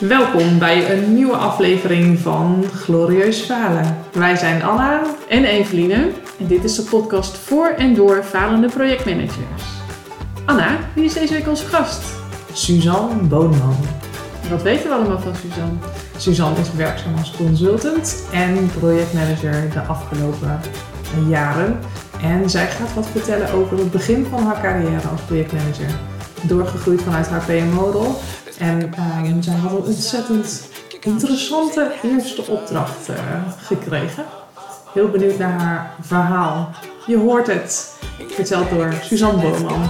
Welkom bij een nieuwe aflevering van Glorieus Falen. Wij zijn Anna en Eveline en dit is de podcast voor en door falende projectmanagers. Anna, wie is deze week onze gast? Suzanne Boonman. Wat weten we allemaal van Suzanne? Suzanne is werkzaam als consultant en projectmanager de afgelopen jaren. En zij gaat wat vertellen over het begin van haar carrière als projectmanager. Doorgegroeid vanuit haar PMO-rol. En um, zij had een ontzettend interessante eerste opdracht uh, gekregen. Heel benieuwd naar haar verhaal. Je hoort het, verteld door Suzanne Boorman.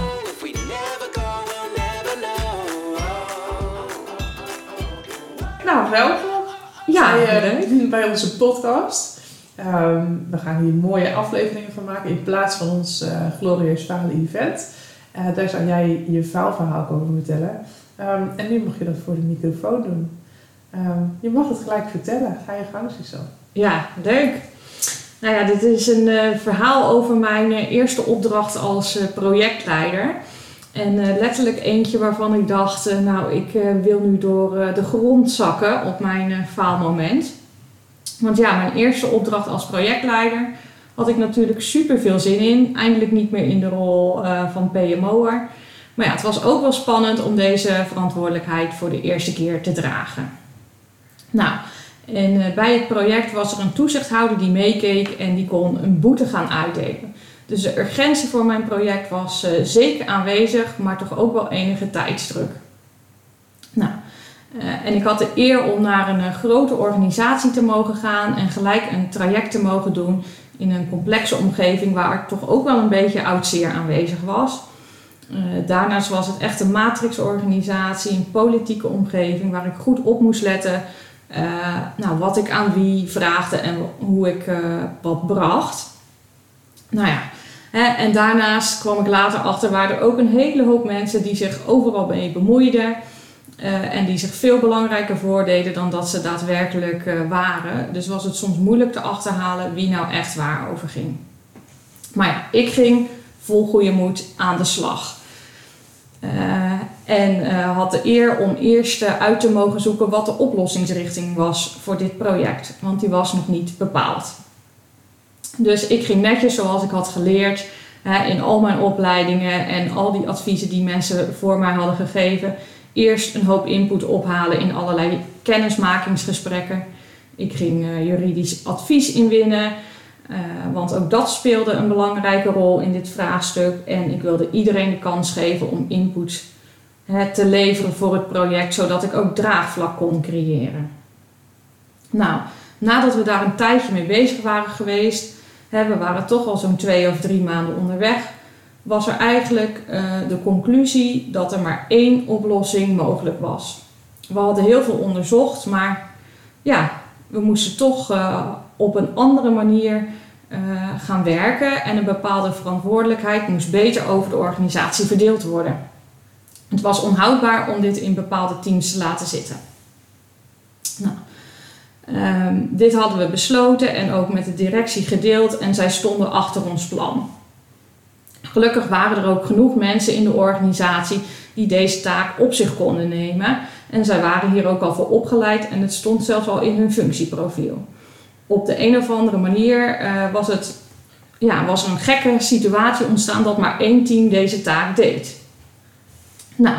Nou, welkom ja, bij, uh, bij onze podcast. Um, we gaan hier mooie afleveringen van maken in plaats van ons uh, glorieus falen-event. Uh, daar zou jij je faalverhaal komen vertellen. Um, en nu mag je dat voor de microfoon doen. Um, je mag het gelijk vertellen. Ga je gang, Suzanne. Ja, leuk. Nou ja, dit is een uh, verhaal over mijn uh, eerste opdracht als projectleider. En letterlijk eentje waarvan ik dacht, nou, ik wil nu door de grond zakken op mijn faalmoment. Want ja, mijn eerste opdracht als projectleider had ik natuurlijk super veel zin in. Eindelijk niet meer in de rol van PMO'er. Maar ja, het was ook wel spannend om deze verantwoordelijkheid voor de eerste keer te dragen. Nou, en eh, bij het project was er een toezichthouder die meekeek en die kon een boete gaan uitdelen. Dus de urgentie voor mijn project was uh, zeker aanwezig, maar toch ook wel enige tijdsdruk. Uh, en ik had de eer om naar een grote organisatie te mogen gaan en gelijk een traject te mogen doen in een complexe omgeving waar toch ook wel een beetje oud zeer aanwezig was. Uh, daarnaast was het echt een matrixorganisatie, een politieke omgeving waar ik goed op moest letten. Nou, wat ik aan wie vraagde en hoe ik wat bracht. Nou ja, hè, en daarnaast kwam ik later achter waar er ook een hele hoop mensen die zich overal mee bemoeiden. En die zich veel belangrijker voordeden dan dat ze daadwerkelijk waren. Dus was het soms moeilijk te achterhalen wie nou echt waar over ging. Maar ja, ik ging vol goede moed aan de slag. Uh, en had de eer om eerst uit te mogen zoeken wat de oplossingsrichting was voor dit project, want die was nog niet bepaald. Dus ik ging netjes zoals ik had geleerd in al mijn opleidingen en al die adviezen die mensen voor mij hadden gegeven, eerst een hoop input ophalen in allerlei kennismakingsgesprekken. Ik ging juridisch advies inwinnen. Uh, want ook dat speelde een belangrijke rol in dit vraagstuk. En ik wilde iedereen de kans geven om input hè, te leveren voor het project, zodat ik ook draagvlak kon creëren. Nou, nadat we daar een tijdje mee bezig waren geweest, hè, we waren toch al zo'n twee of drie maanden onderweg, was er eigenlijk uh, de conclusie dat er maar één oplossing mogelijk was. We hadden heel veel onderzocht, maar ja, we moesten toch uh, op een andere manier uh, gaan werken en een bepaalde verantwoordelijkheid moest beter over de organisatie verdeeld worden. Het was onhoudbaar om dit in bepaalde teams te laten zitten. Nou, um, dit hadden we besloten en ook met de directie gedeeld en zij stonden achter ons plan. Gelukkig waren er ook genoeg mensen in de organisatie die deze taak op zich konden nemen. En zij waren hier ook al voor opgeleid en het stond zelfs al in hun functieprofiel. Op de een of andere manier uh, was, het, ja, was er een gekke situatie ontstaan dat maar één team deze taak deed. Nou,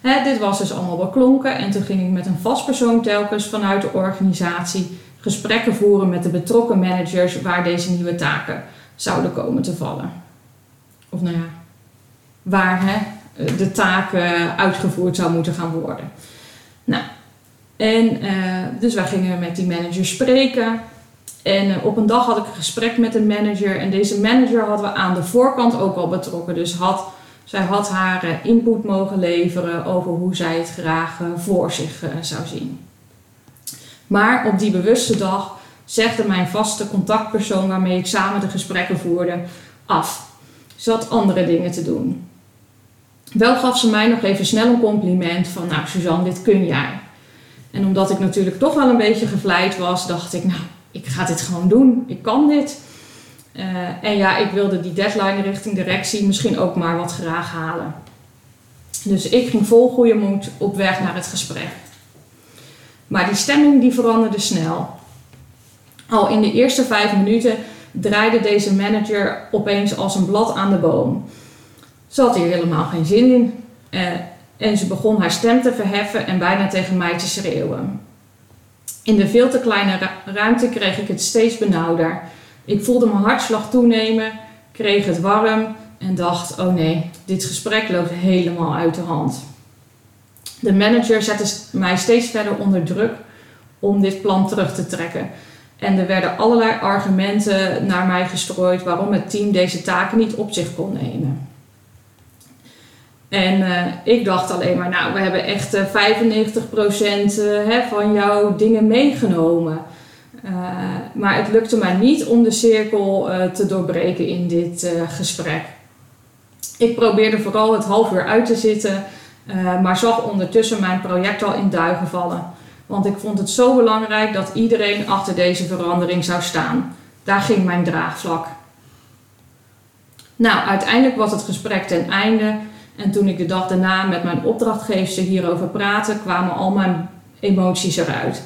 hè, dit was dus allemaal beklonken en toen ging ik met een vast persoon telkens vanuit de organisatie gesprekken voeren met de betrokken managers waar deze nieuwe taken zouden komen te vallen. Of nou ja, waar hè, de taak uitgevoerd zou moeten gaan worden. Nou, en uh, dus wij gingen met die manager spreken. En uh, op een dag had ik een gesprek met een manager. En deze manager hadden we aan de voorkant ook al betrokken. Dus had, zij had haar input mogen leveren over hoe zij het graag voor zich zou zien. Maar op die bewuste dag zegde mijn vaste contactpersoon waarmee ik samen de gesprekken voerde af. Had andere dingen te doen. Wel gaf ze mij nog even snel een compliment van, nou Suzanne, dit kun jij. En omdat ik natuurlijk toch wel een beetje gevleid was, dacht ik, nou, ik ga dit gewoon doen. Ik kan dit. Uh, en ja, ik wilde die deadline richting directie misschien ook maar wat graag halen. Dus ik ging vol goede moed op weg naar het gesprek. Maar die stemming die veranderde snel. Al in de eerste vijf minuten draaide deze manager opeens als een blad aan de boom. Ze had hier helemaal geen zin in uh, en ze begon haar stem te verheffen en bijna tegen mij te schreeuwen. In de veel te kleine ruimte kreeg ik het steeds benauwder. Ik voelde mijn hartslag toenemen, kreeg het warm en dacht: oh nee, dit gesprek loopt helemaal uit de hand. De manager zette mij steeds verder onder druk om dit plan terug te trekken. En er werden allerlei argumenten naar mij gestrooid waarom het team deze taken niet op zich kon nemen. En uh, ik dacht alleen maar, nou, we hebben echt uh, 95% uh, hè, van jouw dingen meegenomen. Maar het lukte mij niet om de cirkel te doorbreken in dit gesprek. Ik probeerde vooral het half uur uit te zitten, maar zag ondertussen mijn project al in duigen vallen. Want ik vond het zo belangrijk dat iedereen achter deze verandering zou staan. Daar ging mijn draagvlak. Nou, uiteindelijk was het gesprek ten einde. En toen ik de dag daarna met mijn opdrachtgever hierover praatte, kwamen al mijn emoties eruit.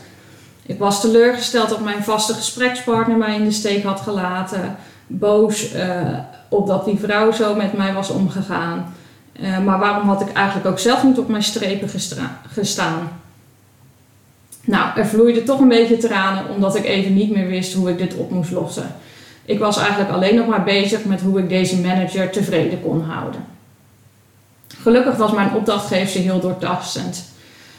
Ik was teleurgesteld dat mijn vaste gesprekspartner mij in de steek had gelaten. Boos uh, op dat die vrouw zo met mij was omgegaan. Uh, maar waarom had ik eigenlijk ook zelf niet op mijn strepen gestaan? Nou, er vloeide toch een beetje tranen omdat ik even niet meer wist hoe ik dit op moest lossen. Ik was eigenlijk alleen nog maar bezig met hoe ik deze manager tevreden kon houden. Gelukkig was mijn opdrachtgever heel doortastend.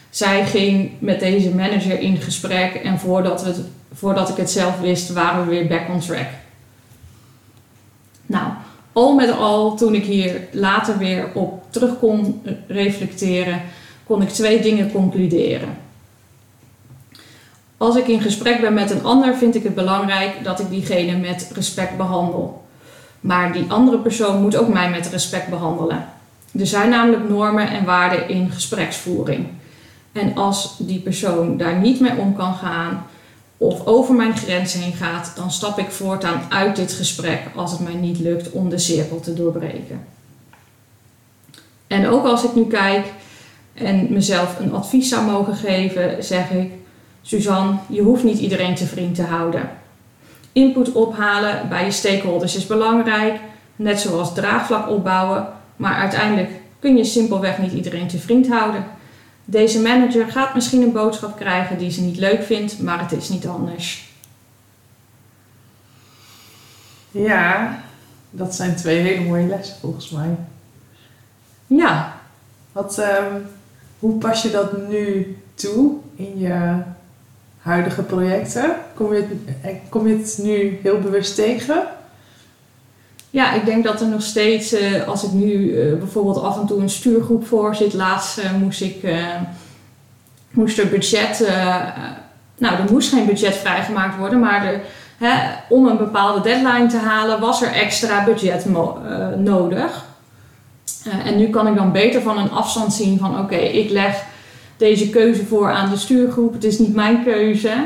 Zij ging met deze manager in gesprek en voordat, voordat ik het zelf wist, waren we weer back on track. Nou, al met al, toen ik hier later weer op terug kon reflecteren, kon ik twee dingen concluderen. Als ik in gesprek ben met een ander, vind ik het belangrijk dat ik diegene met respect behandel. Maar die andere persoon moet ook mij met respect behandelen. Er zijn namelijk normen en waarden in gespreksvoering. En als die persoon daar niet mee om kan gaan of over mijn grens heen gaat, dan stap ik voortaan uit dit gesprek als het mij niet lukt om de cirkel te doorbreken. En ook als ik nu kijk en mezelf een advies zou mogen geven, zeg ik: Suzanne, je hoeft niet iedereen te vriend te houden. Input ophalen bij je stakeholders is belangrijk, net zoals draagvlak opbouwen, maar uiteindelijk kun je simpelweg niet iedereen te vriend houden. Deze manager gaat misschien een boodschap krijgen die ze niet leuk vindt, maar het is niet anders. Ja, dat zijn twee hele mooie lessen volgens mij. Ja. Wat, um, hoe pas je dat nu toe in je huidige projecten? Kom je, het, eh, kom nu heel bewust tegen? Ja, ik denk dat er nog steeds, uh, als ik nu uh, bijvoorbeeld af en toe een stuurgroep voor zit, laatst moest ik, moest er budget, nou er moest geen budget vrijgemaakt worden, maar hè, om een bepaalde deadline te halen was er extra budget nodig. en nu kan ik dan beter van een afstand zien van oké, ik leg deze keuze voor aan de stuurgroep, het is niet mijn keuze.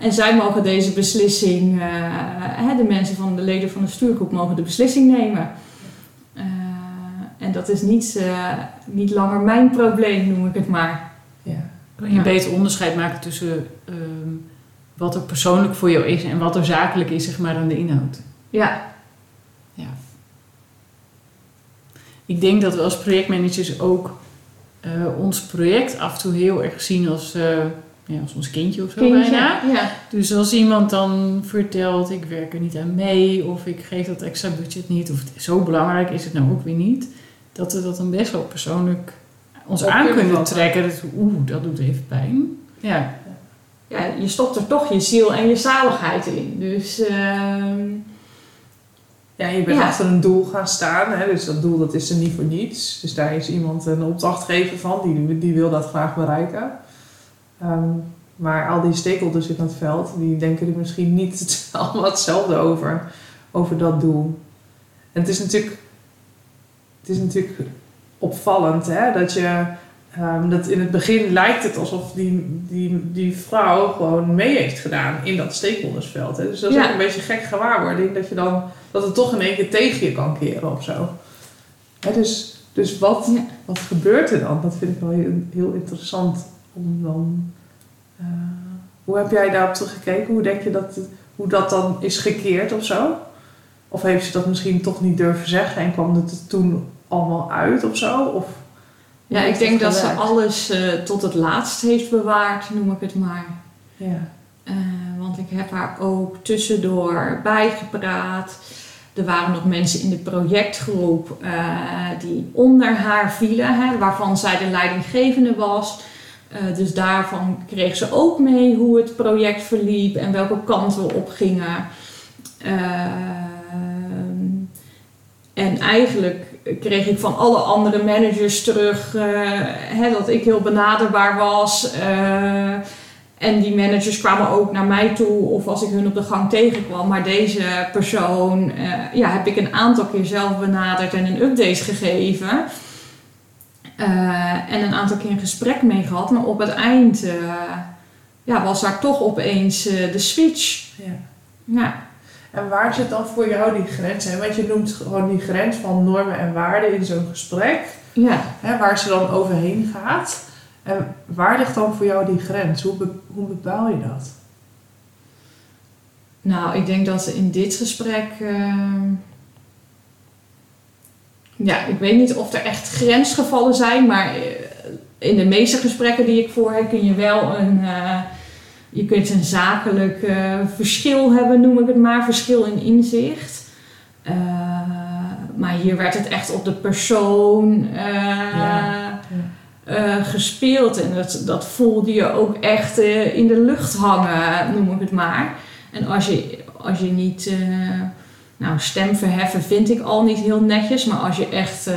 En zij mogen deze beslissing, uh, de mensen van de leden van de stuurgroep mogen de beslissing nemen. Uh, en dat is niet, uh, niet langer mijn probleem, noem ik het maar. Ja. Kan je een beter onderscheid maken tussen um, wat er persoonlijk voor jou is en wat er zakelijk is, zeg maar, aan de inhoud? Ja. ja. Ik denk dat we als projectmanagers ook ons project af en toe heel erg zien als ja, als ons kindje of zo kindje, bijna. Ja. Dus als iemand dan vertelt, ik werk er niet aan mee, of ik geef dat extra budget niet, of zo belangrijk is het nou ook weer niet, dat we dat dan best wel persoonlijk ons aan kunnen trekken. Dat, Oeh, dat doet even pijn. Ja. ja, je stopt er toch je ziel en je zaligheid in. Dus... Uh, ja, je bent ja. achter een doel gaan staan. Hè? Dus dat doel dat is er niet voor niets. Dus daar is iemand een opdrachtgever van. Die, die wil dat graag bereiken. Um, maar al die stakeholders in dat veld, die denken er misschien niet allemaal hetzelfde over, over dat doel. En het is natuurlijk, het is natuurlijk opvallend hè, dat je, um, dat in het begin lijkt het alsof die, die, die vrouw gewoon mee heeft gedaan in dat stakeholdersveld. Hè. Dus dat is ja. ook een beetje gek gewaarwording dat je dan, dat het toch in één keer tegen je kan keren of zo. Hè, dus, dus wat, ja. wat gebeurt er dan? Dat vind ik wel heel, heel interessant om dan... eh, hoe heb jij daarop teruggekeken? Hoe denk je dat, hoe dat dan is gekeerd of zo? Of heeft ze dat misschien toch niet durven zeggen en kwam het er toen allemaal uit of zo? Of, Ja, ik denk dat ze alles eh, tot het laatst heeft bewaard, noem ik het maar. Ja. Eh, want ik heb haar ook tussendoor bijgepraat. Er waren nog mensen in de projectgroep eh, die onder haar vielen, hè, waarvan zij de leidinggevende was. Eh, dus daarvan kreeg ze ook mee hoe het project verliep en welke kant we op gingen. Ehm, en eigenlijk kreeg ik van alle andere managers terug eh, hè, dat ik heel benaderbaar was. En die managers kwamen ook naar mij toe of als ik hun op de gang tegenkwam. Maar deze persoon eh, ja, heb ik een aantal keer zelf benaderd en een update gegeven. Eh, en een aantal keer een gesprek mee gehad. Maar op het eind eh, ja, was daar toch opeens de switch. ja. Ja. En waar zit dan voor jou die grens? Hè? Want je noemt gewoon die grens van normen en waarden in zo'n gesprek. Ja. Hè, waar ze dan overheen gaat. En waar ligt dan voor jou die grens? Hoe, be- hoe bepaal je dat? Nou, ik denk dat in dit gesprek. ehm, ja, ik weet niet of er echt grensgevallen zijn, maar eh, in de meeste gesprekken die ik voor heb, kun je wel een. eh, je kunt een zakelijk eh, verschil hebben, noem ik het maar, verschil in inzicht. Maar hier werd het echt op de persoon Ja, eh, gespeeld. En dat, dat voelde je ook echt eh, in de lucht hangen, noem ik het maar. En als je, als je niet, eh, nou stem verheffen vind ik al niet heel netjes, maar als je echt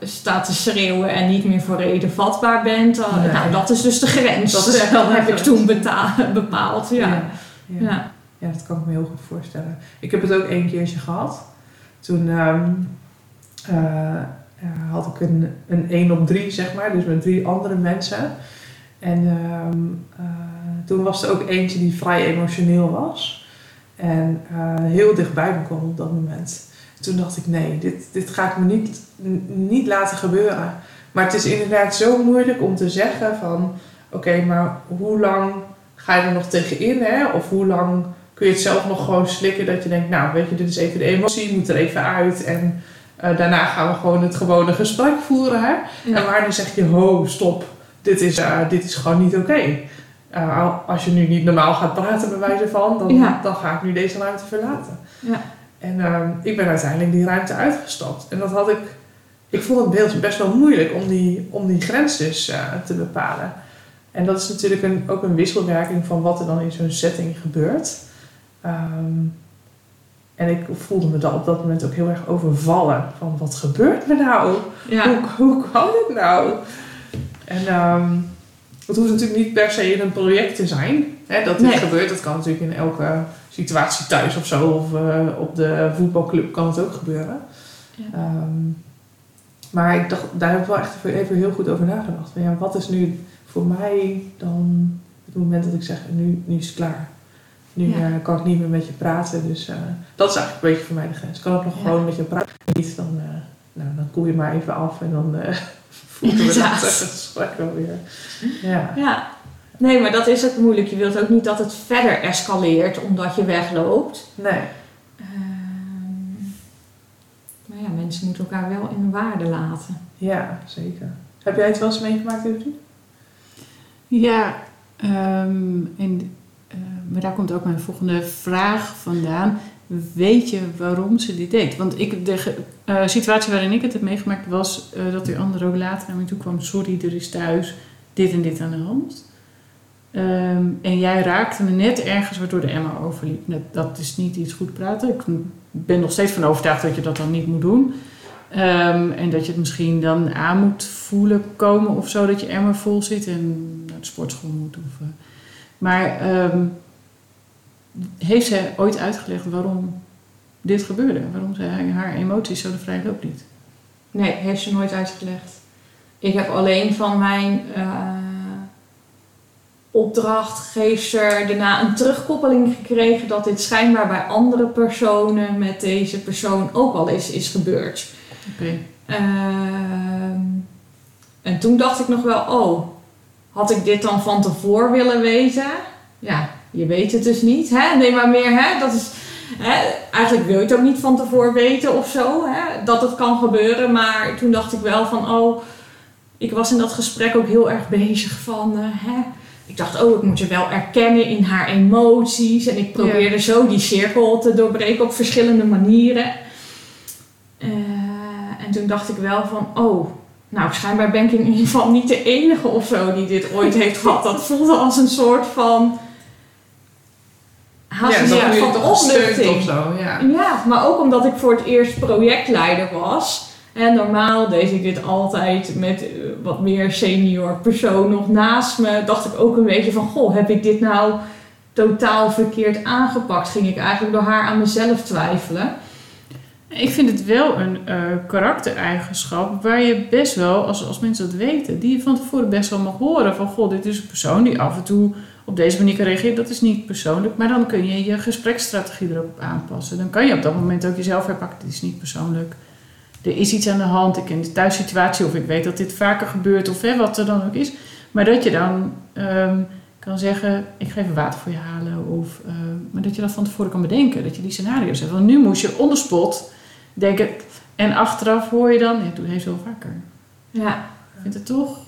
staat te schreeuwen en niet meer voor reden vatbaar bent, dan, Nee. nou dat is dus de grens. Dat is dat heb ik toen bepaald. Ja. ja. Ja. ja. Ja, dat kan ik me heel goed voorstellen. Ik heb het ook één keertje gehad. Toen ehm, eh, had ik een, een 1 op 3, zeg maar, dus met drie andere mensen. En ehm, eh, toen was er ook eentje die vrij emotioneel was. En eh, heel dichtbij me kwam op dat moment. Toen dacht ik, nee, dit, dit ga ik me niet, niet laten gebeuren. Maar het is inderdaad zo moeilijk om te zeggen van... Oké, maar hoe lang ga je er nog tegenin? Hè? Of hoe lang kun je het zelf nog gewoon slikken dat je denkt, nou weet je, dit is even de emotie, moet er even uit. En eh, daarna gaan we gewoon het gewone gesprek voeren. Hè? Ja. En wanneer zeg je, ho, stop, dit is, eh, dit is gewoon niet oké. Eh, al- als je nu niet normaal gaat praten bij wijze van, dan, Ja. dan ga ik nu deze ruimte verlaten. Ja. En ehm, ik ben uiteindelijk die ruimte uitgestapt. En dat had ik, ik vond het best- best wel moeilijk om die, om die grens dus te bepalen. En dat is natuurlijk een, ook een wisselwerking van wat er dan in zo'n setting gebeurt. Ehm, en ik voelde me dan op dat moment ook heel erg overvallen. Van wat gebeurt er nou? Ja. Hoe, hoe kan dit nou? En ehm, het hoeft natuurlijk niet per se in een project te zijn. Hè, dat dit Nee. gebeurt. Dat kan natuurlijk in elke situatie thuis of zo. Of eh, op de voetbalclub kan het ook gebeuren. Ja. Ehm, maar ik dacht, daar heb ik wel echt even, even heel goed over nagedacht. Van, ja, wat is nu voor mij dan het moment dat ik zeg, nu, nu is het klaar. Nu Ja. eh, kan ik niet meer met je praten. Dus eh, dat is eigenlijk een beetje voor mij de grens. Kan ik nog Ja. gewoon met je praten? Niet, dan, eh, nou, dan koel je maar even af en dan eh voelen we dat gesprek wel weer. Ja. Ja. Nee, maar dat is ook moeilijk. Je wilt ook niet dat het verder escaleert omdat je wegloopt. Nee. Ehm, maar ja, mensen moeten elkaar wel in waarde laten. Ja, zeker. Heb jij het wel eens meegemaakt, Evie? Ja, ehm, en, eh, maar daar komt ook mijn volgende vraag vandaan. Weet je waarom ze dit deed? Want ik, de eh, situatie waarin ik het heb meegemaakt was eh, dat die andere ook later naar me toe kwam. Sorry, er is thuis dit en dit aan de hand. Ehm, en jij raakte me net ergens waardoor de emmer overliep. Dat is niet iets goed praten. Ik ben nog steeds van overtuigd dat je dat dan niet moet doen. Ehm, en dat je het misschien dan aan moet voelen komen of zo, dat je emmer vol zit en naar de sportschool moet. Of, eh. Maar ehm, heeft zij ooit uitgelegd waarom dit gebeurde? Waarom zij haar emoties zo de vrije loop liet? Nee, heeft ze nooit uitgelegd. Ik heb alleen van mijn eh, opdrachtgever daarna een terugkoppeling gekregen dat dit schijnbaar bij andere personen met deze persoon ook al eens is gebeurd. Oké. Ehm, en toen dacht ik nog wel, oh, had ik dit dan van tevoren willen weten? Ja, je weet het dus niet. Hè? Nee, maar meer, hè? Dat is, hè? Eigenlijk wil je het ook niet van tevoren weten of zo, hè? dat het kan gebeuren. Maar toen dacht ik wel van, oh, ik was in dat gesprek ook heel erg bezig van, uh, hè? ik dacht, oh, ik moet je wel erkennen in haar emoties. En ik probeerde zo die cirkel te doorbreken op verschillende manieren. Uh, en toen dacht ik wel van, oh, nou, schijnbaar ben ik in ieder geval niet de enige of zo die dit ooit heeft gehad. Dat voelde als een soort van. Haast ja, een soort van opluchting. Of zo, ja. ja, maar ook omdat ik voor het eerst projectleider was. En normaal deed ik dit altijd met eh, wat meer senior persoon nog naast me. Dacht ik ook een beetje van, goh, heb ik dit nou totaal verkeerd aangepakt? Ging ik eigenlijk door haar aan mezelf twijfelen. Ik vind het wel een uh, karaktereigenschap waar je best wel, als, als mensen dat weten, die je van tevoren best wel mag horen. Van goh, dit is een persoon die af en toe op deze manier kan reageren. Dat is niet persoonlijk, maar dan kun je je gespreksstrategie erop aanpassen. Dan kan je op dat moment ook jezelf herpakken. Dit is niet persoonlijk. Er is iets aan de hand. Ik ken de thuissituatie of ik weet dat dit vaker gebeurt of hè, wat er dan ook is. Maar dat je dan um, kan zeggen, ik ga even water voor je halen. Of, uh, maar dat je dat van tevoren kan bedenken. Dat je die scenario's hebt. Want nu moest je onderspot denken. En achteraf hoor je dan, ja, doe heeft wel vaker. Ja. Ik vind het toch.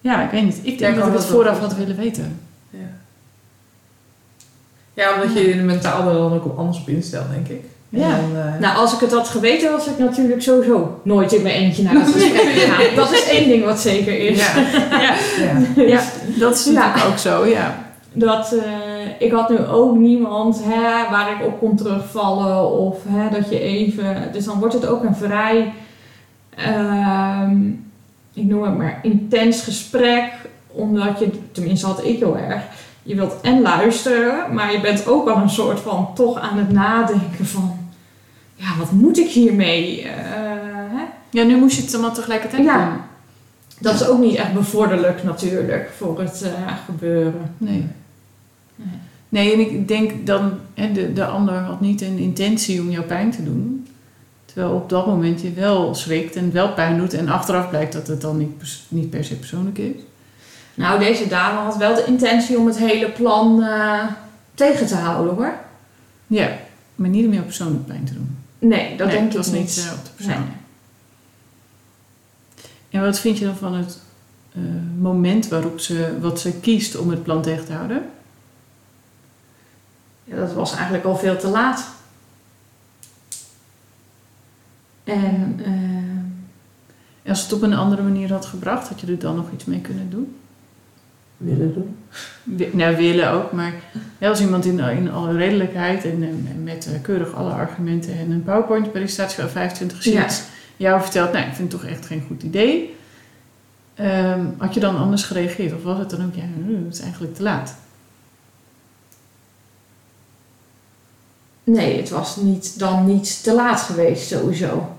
Ja, ik weet niet. Ik denk dat ik het vooraf had willen weten. Ja. Ja, omdat je je mentaal er dan ook anders op instelt, denk ik. Ja. Dan, uh... Nou, als ik het had geweten, was ik natuurlijk sowieso nooit in mijn eentje naar het gesprek gegaan. Dat is één ding wat zeker is. Ja, ja. ja. ja. dat is natuurlijk ook zo, ja. Dat, uh, ik had nu ook niemand hè, waar ik op kon terugvallen of hè, dat je even. Dus dan wordt het ook een vrij, uh, ik noem het maar, intens gesprek. Omdat je, tenminste had ik heel erg, je wilt en luisteren, maar je bent ook al een soort van toch aan het nadenken van, ja, wat moet ik hiermee? Uh, hè? Ja, nu moest je het allemaal tegelijkertijd ja. doen. Dat is ook niet echt bevorderlijk natuurlijk voor het uh, gebeuren. Nee. nee. Nee, en ik denk dan, hè, de, de ander had niet een intentie om jou pijn te doen. Terwijl op dat moment je wel schrikt en wel pijn doet. En achteraf blijkt dat het dan niet, niet per se persoonlijk is. Nou, deze dame had wel de intentie om het hele plan uh, tegen te houden hoor. Ja, maar niet om jou persoonlijk pijn te doen. Nee, dat denk ik was niet. Uh, op de persoon. Nee. En wat vind je dan van het uh, moment waarop ze, wat ze kiest om het plan tegen te houden? Ja, dat was eigenlijk al veel te laat. En, uh, als het op een andere manier had gebracht, had je er dan nog iets mee kunnen doen? Willen doen? nou, willen ook, maar als iemand in, in alle redelijkheid en, en met uh, keurig alle argumenten en een PowerPoint-presentatie van 25 sheets ja. jou vertelt, nou, ik vind het toch echt geen goed idee. Um, had je dan anders gereageerd? Of was het dan ook, ja, het is eigenlijk te laat? Nee, het was niet, dan niet te laat geweest sowieso.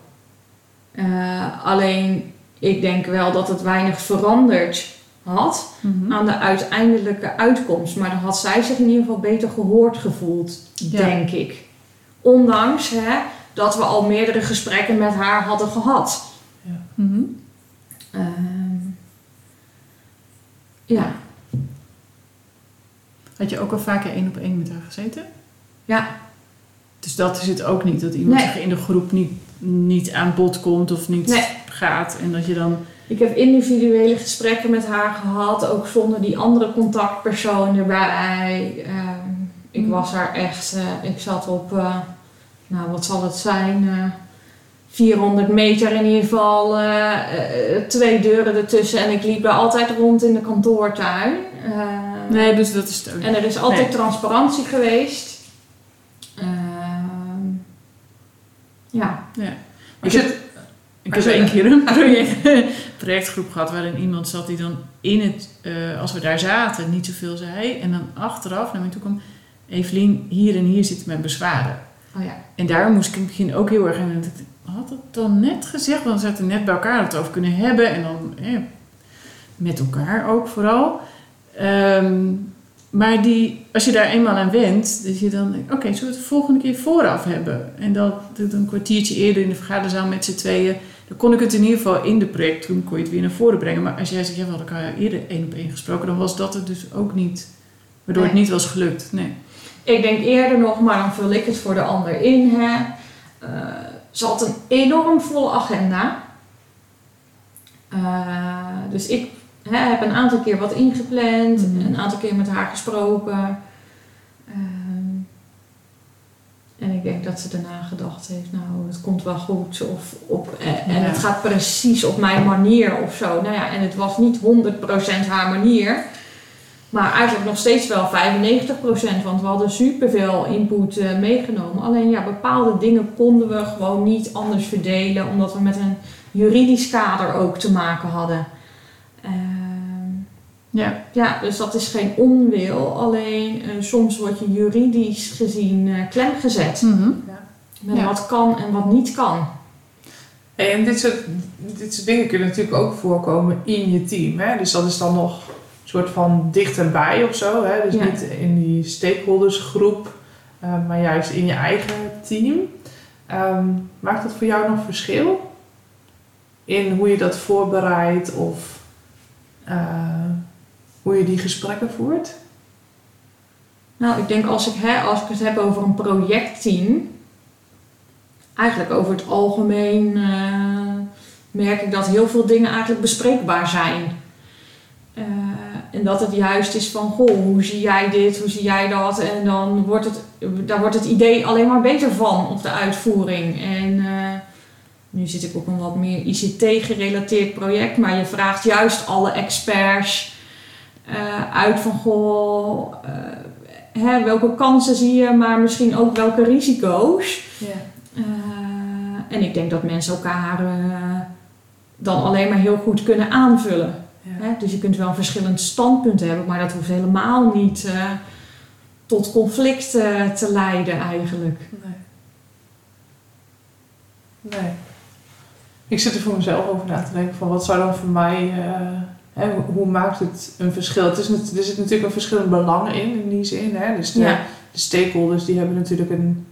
Uh, alleen, ik denk wel dat het weinig veranderd had mm-hmm. aan de uiteindelijke uitkomst. Maar dan had zij zich in ieder geval beter gehoord gevoeld, denk ik. Ondanks hè, dat we al meerdere gesprekken met haar hadden gehad. Ja. Mm-hmm. Uh, ja. Had je ook al vaker één op één met haar gezeten? Ja. Dus dat is het ook niet, dat iemand zich in de groep niet, niet aan bod komt of niet gaat. En dat je dan... Ik heb individuele gesprekken met haar gehad, ook zonder die andere contactpersoon erbij. Uh, ik mm. was haar echt, uh, ik zat op, uh, nou wat zal het zijn, 400 meter in ieder geval, twee deuren ertussen. En ik liep daar altijd rond in de kantoortuin. nee, dus dat is het En er is altijd transparantie geweest. Ja. ja. Ik, heb, ik heb één keer een project, projectgroep gehad waarin iemand zat die dan in het, uh, als we daar zaten, niet zoveel zei. En dan achteraf naar mij toe kwam, Evelien, hier en hier zitten mijn bezwaren. Oh ja. En daar moest ik in het begin ook heel erg aan had het dan net gezegd, want we zaten net bij elkaar het over kunnen hebben. En dan met elkaar ook vooral. Um, maar die, als je daar eenmaal aan went, dat je dan oké, okay, zullen we het de volgende keer vooraf hebben? En dat, dat een kwartiertje eerder in de vergaderzaal met z'n tweeën, dan kon ik het in ieder geval in de project toen kon je het weer naar voren brengen. Maar als jij zegt, ja, we hadden elkaar eerder één op één gesproken, dan was dat het dus ook niet, waardoor het niet was gelukt. Nee. Ik denk eerder nog, maar dan vul ik het voor de ander in. Hè. Eh, ze had een enorm volle agenda. Eh, dus ik hè, heb een aantal keer wat ingepland, Mhm. een aantal keer met haar gesproken. Ehm, en ik denk dat ze daarna gedacht heeft, nou, het komt wel goed. Of op, eh, en Ja. het gaat precies op mijn manier of zo. Nou ja, en het was niet 100% haar manier. Maar eigenlijk nog steeds wel 95%, want we hadden superveel input eh, meegenomen. Alleen ja, bepaalde dingen konden we gewoon niet anders verdelen, omdat we met een juridisch kader ook te maken hadden. Ehm, Ja. ja, dus dat is geen onwil, alleen eh, soms word je juridisch gezien eh klem gezet. Mhm. Met Ja. wat kan en wat niet kan. Hey, en dit soort, dit soort dingen kunnen natuurlijk ook voorkomen in je team. Hè? Dus dat is dan nog een soort van dichterbij of zo. Hè? Dus Ja. niet in die stakeholdersgroep, eh, maar juist in je eigen team. Ehm, maakt dat voor jou nog verschil? In hoe je dat voorbereidt of eh, hoe je die gesprekken voert? Nou, ik denk als ik, hè, als ik het heb over een projectteam, eigenlijk over het algemeen eh, merk ik dat heel veel dingen eigenlijk bespreekbaar zijn. Eh, en dat het juist is van, goh, hoe zie jij dit, hoe zie jij dat? En dan wordt het, daar wordt het idee alleen maar beter van op de uitvoering. En eh, nu zit ik op een wat meer ICT-gerelateerd project, maar je vraagt juist alle experts eh, uit van, goh, eh, hè, welke kansen zie je, maar misschien ook welke risico's. Ja. Eh, en ik denk dat mensen elkaar dan alleen maar heel goed kunnen aanvullen. Hè? Dus je kunt wel een verschillend standpunt hebben, maar dat hoeft helemaal niet tot conflict eh, te leiden eigenlijk. Nee. Nee. Ik zit er voor mezelf over na te denken van wat zou dan voor mij, hè, hoe, maakt het een verschil? Het is, er zit natuurlijk een verschillend belang in, in die zin. Hè? Dus de, Ja. de stakeholders die hebben natuurlijk een,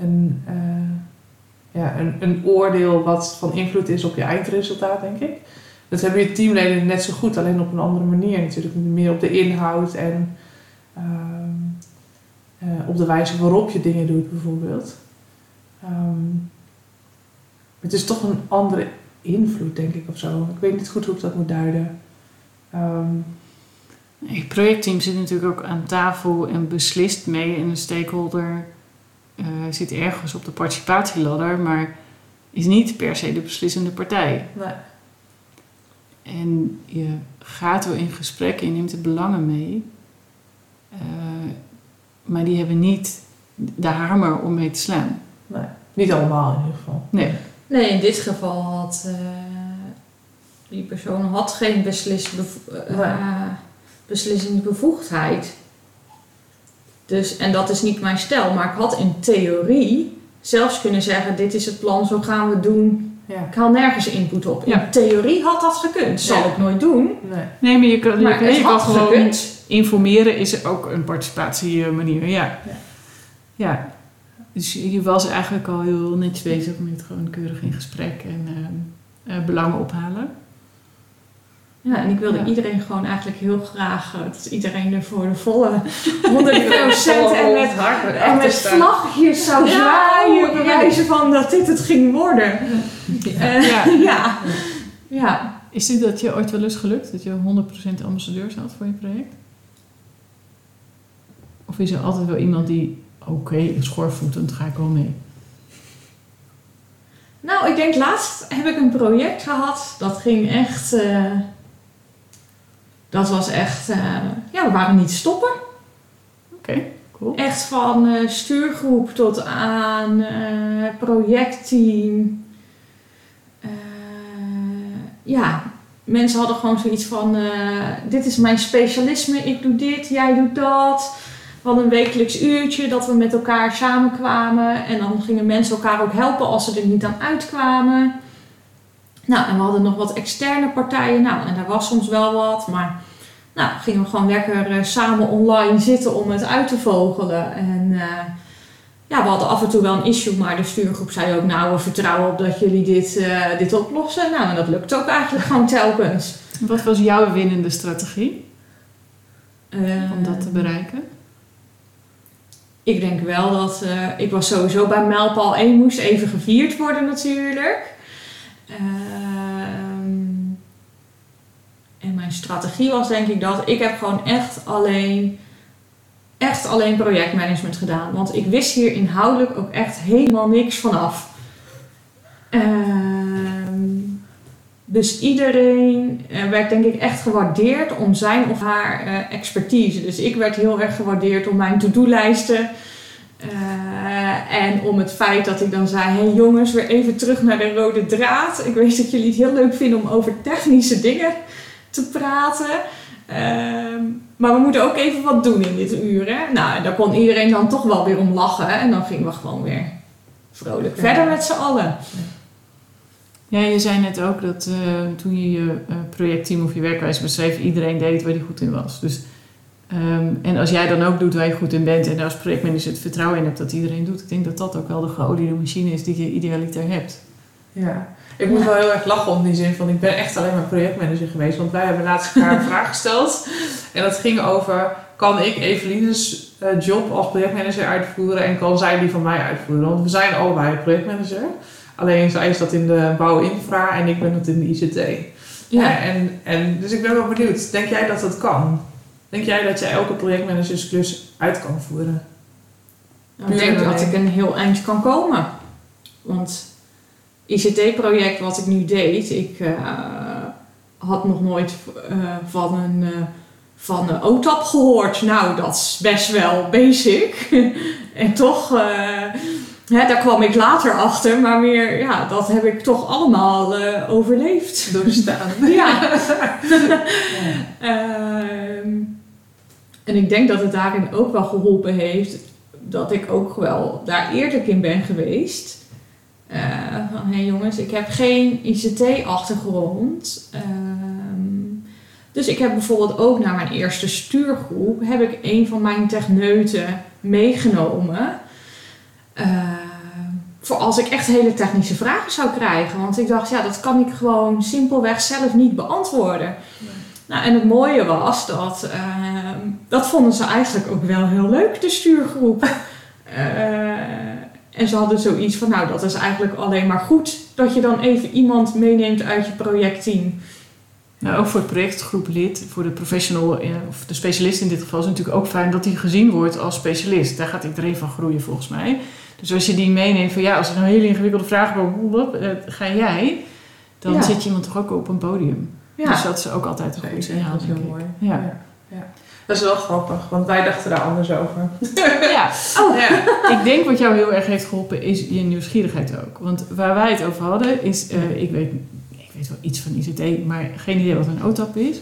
een, eh, ja, een, een oordeel wat van invloed is op je eindresultaat, denk ik. Dat hebben je teamleden net zo goed, alleen op een andere manier natuurlijk. Meer op de inhoud en ehm, eh, op de wijze waarop je dingen doet, bijvoorbeeld. Ehm, het is toch een andere invloed, denk ik, of zo. Ik weet niet goed hoe ik dat moet duiden. Ehm, Het projectteam zit natuurlijk ook aan tafel en beslist mee. En een stakeholder eh, zit ergens op de participatieladder, maar is niet per se de beslissende partij. nee. En je gaat wel in gesprek en je neemt de belangen mee. Eh, maar die hebben niet de hamer om mee te slaan. Niet allemaal in ieder geval. Nee. Nee, in dit geval had eh, die persoon had geen beslisbevo- eh, Nee. beslissingsbevoegdheid. Dus, en dat is niet mijn stijl, maar ik had in theorie zelfs kunnen zeggen: dit is het plan, zo gaan we het doen. Ja. Ik haal nergens input op. In Ja. theorie had dat gekund. Zal Ja. ik nooit doen. Nee. Nee, maar je kan, Maar je, kan- het je kan had gewoon gekund. informeren is ook een participatiemanier. Ja. Ja. ja. Dus je je was eigenlijk al heel netjes bezig met gewoon keurig in gesprek en ehm, eh, belangen ophalen. Ja, en ik wilde Ja. iedereen gewoon eigenlijk heel graag eh, dat iedereen er voor de volle 100% en met, en met vlaggetjes zou Ja, zwaaien, oh, bewijzen van dat dit het ging worden. Eh, Ja. ja. ja. Is dit dat je ooit wel eens gelukt? Dat je 100% ambassadeurs had voor je project? Of is er altijd wel iemand die, oké, schoorvoetend ga ik wel mee? Nou, ik denk laatst heb ik een project gehad. Dat ging echt. eh, dat was echt. eh, ja, we waren niet stoppen. Oké, cool. Echt van eh, stuurgroep tot aan eh, projectteam. Ja, mensen hadden gewoon zoiets van: dit is mijn specialisme, ik doe dit, jij doet dat. We hadden een wekelijks uurtje dat we met elkaar samenkwamen. En dan gingen mensen elkaar ook helpen als ze er niet aan uitkwamen. Nou, en we hadden nog wat externe partijen. Nou, en daar was soms wel wat, maar nou, gingen we gewoon lekker eh, samen online zitten om het uit te vogelen. En eh, ja, we hadden af en toe wel een issue, maar de stuurgroep zei ook, nou, we vertrouwen op dat jullie dit, eh, dit oplossen. Nou, en dat lukt ook eigenlijk gewoon telkens. Wat was jouw winnende strategie om dat te bereiken? Ik denk wel dat, ik was sowieso bij mijlpaal 1 moest even gevierd worden natuurlijk. Ehm, en mijn strategie was denk ik dat ik heb gewoon echt alleen, echt alleen projectmanagement gedaan. Want ik wist hier inhoudelijk ook echt helemaal niks vanaf. Ehm, dus iedereen eh, werd denk ik echt gewaardeerd om zijn of haar eh, expertise. Dus ik werd heel erg gewaardeerd om mijn to-do-lijsten. Eh, en om het feit dat ik dan zei: hé hey jongens, weer even terug naar de rode draad. Ik weet dat jullie het heel leuk vinden om over technische dingen te praten. Ehm, maar we moeten ook even wat doen in dit uur. Hè? Nou, daar kon iedereen dan toch wel weer om lachen. En dan gingen we gewoon weer vrolijk Ja. verder met z'n allen. Ja, je zei net ook dat eh, toen je je eh, projectteam of je werkwijze beschreef, iedereen deed waar hij goed in was. Dus, ehm, en als jij dan ook doet waar je goed in bent en als projectmanager het vertrouwen in hebt dat iedereen doet, ik denk dat dat ook wel de geoliede machine is die je idealiter hebt. Ja, ik moet wel heel erg lachen om die zin van ik ben echt alleen maar projectmanager geweest. Want wij hebben laatst elkaar een vraag gesteld. En dat ging over, kan ik Eveline's eh, job als projectmanager uitvoeren en kan zij die van mij uitvoeren? Want we zijn allebei projectmanager. Alleen zij is dat in de bouwinfra en ik ben dat in de ICT. Ja. En, en, dus ik ben wel benieuwd, denk jij dat dat kan? Denk jij dat jij elke projectmanagersklus uit kan voeren? Nou, ik denk dat ik een heel eind kan komen. Want ICT-project wat ik nu deed, ik eh, had nog nooit eh, van een, eh, van een OTAP gehoord. Nou, dat is best wel basic. en toch, eh, hè, daar kwam ik later achter, maar weer, ja, dat heb ik toch allemaal eh, overleefd. Doorstaan. Ja. Ehm, en ik denk dat het daarin ook wel geholpen heeft dat ik ook wel daar eerlijk in ben geweest. Eh, van hé hey jongens, ik heb geen ICT-achtergrond. Ehm, dus ik heb bijvoorbeeld ook naar mijn eerste stuurgroep heb ik een van mijn techneuten meegenomen. Ehm, voor als ik echt hele technische vragen zou krijgen. Want ik dacht, ja, dat kan ik gewoon simpelweg zelf niet beantwoorden. Nou, en het mooie was dat, ehm, dat vonden ze eigenlijk ook wel heel leuk, de stuurgroep. Eh, en ze hadden zoiets van, nou, dat is eigenlijk alleen maar goed dat je dan even iemand meeneemt uit je projectteam. Nou, ook voor het projectgroeplid, voor de professional eh, of de specialist in dit geval, is het natuurlijk ook fijn dat hij gezien wordt als specialist. Daar gaat iedereen van groeien volgens mij. Dus als je die meeneemt van ja, als er een hele ingewikkelde vraag komt, eh, ga jij, dan Ja. zet je iemand toch ook op een podium. Ja, Dus dat is ook altijd een goed signaal, dat is heel mooi. Ja. Ja. Dat is wel grappig, want wij dachten daar anders over. ja. Oh. Ja. Ik denk wat jou heel erg heeft geholpen is je nieuwsgierigheid ook. Want waar wij het over hadden is, eh, ik, weet, ik weet wel iets van ICT, maar geen idee wat een OTAP is.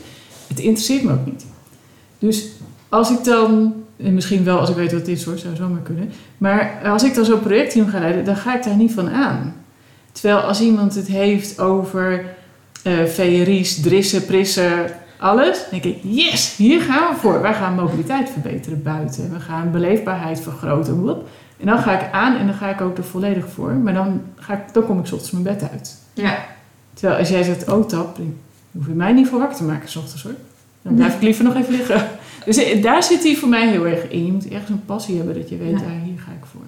Het interesseert me ook niet. Dus als ik dan, en misschien wel als ik weet wat het is hoor, zou zomaar kunnen. Maar als ik dan zo'n projectteam ga leiden, dan ga ik daar niet van aan. Terwijl als iemand het heeft over eh VRI's, drissen, prissen, alles. Dan denk ik, yes, hier gaan we voor. Wij gaan mobiliteit verbeteren buiten. We gaan beleefbaarheid vergroten. En dan ga ik aan en dan ga ik ook er volledig voor. Maar dan, ga ik, dan kom ik ochtends mijn bed uit. ja. Terwijl als jij zegt, oh tap, dan hoef je mij niet voor wakker te maken 's ochtends hoor. Dan blijf ik liever nog even liggen. Dus eh, daar zit hij voor mij heel erg in. Je moet ergens een passie hebben dat je weet, Ja. ah, hier ga ik voor.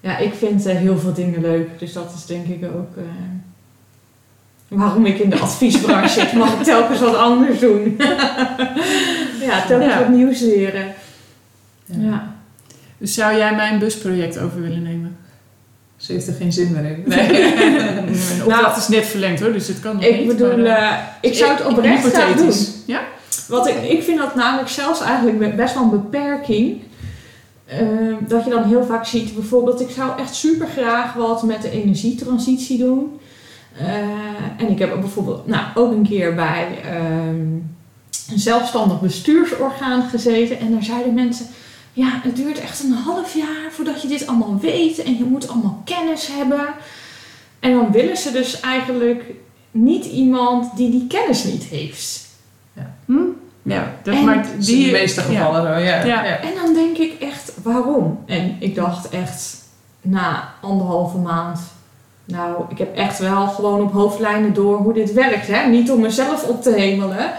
ja, ik vind eh, heel veel dingen leuk. Dus dat is denk ik ook eh, waarom ik in de adviesbranche zit. Mag ik telkens wat anders doen. ja, telkens Ja. wat nieuws leren. Ja. Ja. Dus zou jij mijn busproject over willen nemen? Ze heeft er geen zin meer in. Mijn opdracht is net verlengd hoor, dus het kan nog Nou, Ik niet. bedoel, maar, eh, eh, ik zou het oprecht graag doen. hypothetisch. Ja? Want ik, ik vind dat namelijk zelfs eigenlijk best wel een beperking. Ehm, dat je dan heel vaak ziet, bijvoorbeeld, ik zou echt super graag wat met de energietransitie doen. Eh, en ik heb bijvoorbeeld nou, ook een keer bij ehm, een zelfstandig bestuursorgaan gezeten. En daar zeiden mensen, ja, het duurt echt een half jaar voordat je dit allemaal weet. En je moet allemaal kennis hebben. En dan willen ze dus eigenlijk niet iemand die die kennis niet heeft. Hm? Ja, dat En- maakt Dat is in die... de meeste gevallen zo, ja. Ja. ja. En dan denk ik echt, waarom? En ik dacht echt, na anderhalve maand, nou, ik heb echt wel gewoon op hoofdlijnen door hoe dit werkt. Hè? Niet om mezelf op te hemelen,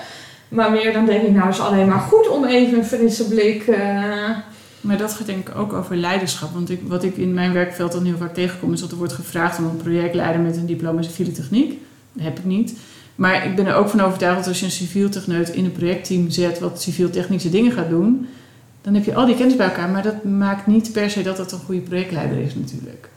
maar meer dan denk ik, nou, is alleen maar goed om even een frisse blik. eh, Maar dat gaat denk ik ook over leiderschap. Want ik, wat ik in mijn werkveld dan heel vaak tegenkom... is dat er wordt gevraagd om een projectleider met een diploma civiele techniek. Dat heb ik niet. Maar ik ben er ook van overtuigd dat als je een civiel techneut in een projectteam zet... wat civiel technische dingen gaat doen... dan heb je al die kennis bij elkaar. Maar dat maakt niet per se dat het een goede projectleider is natuurlijk.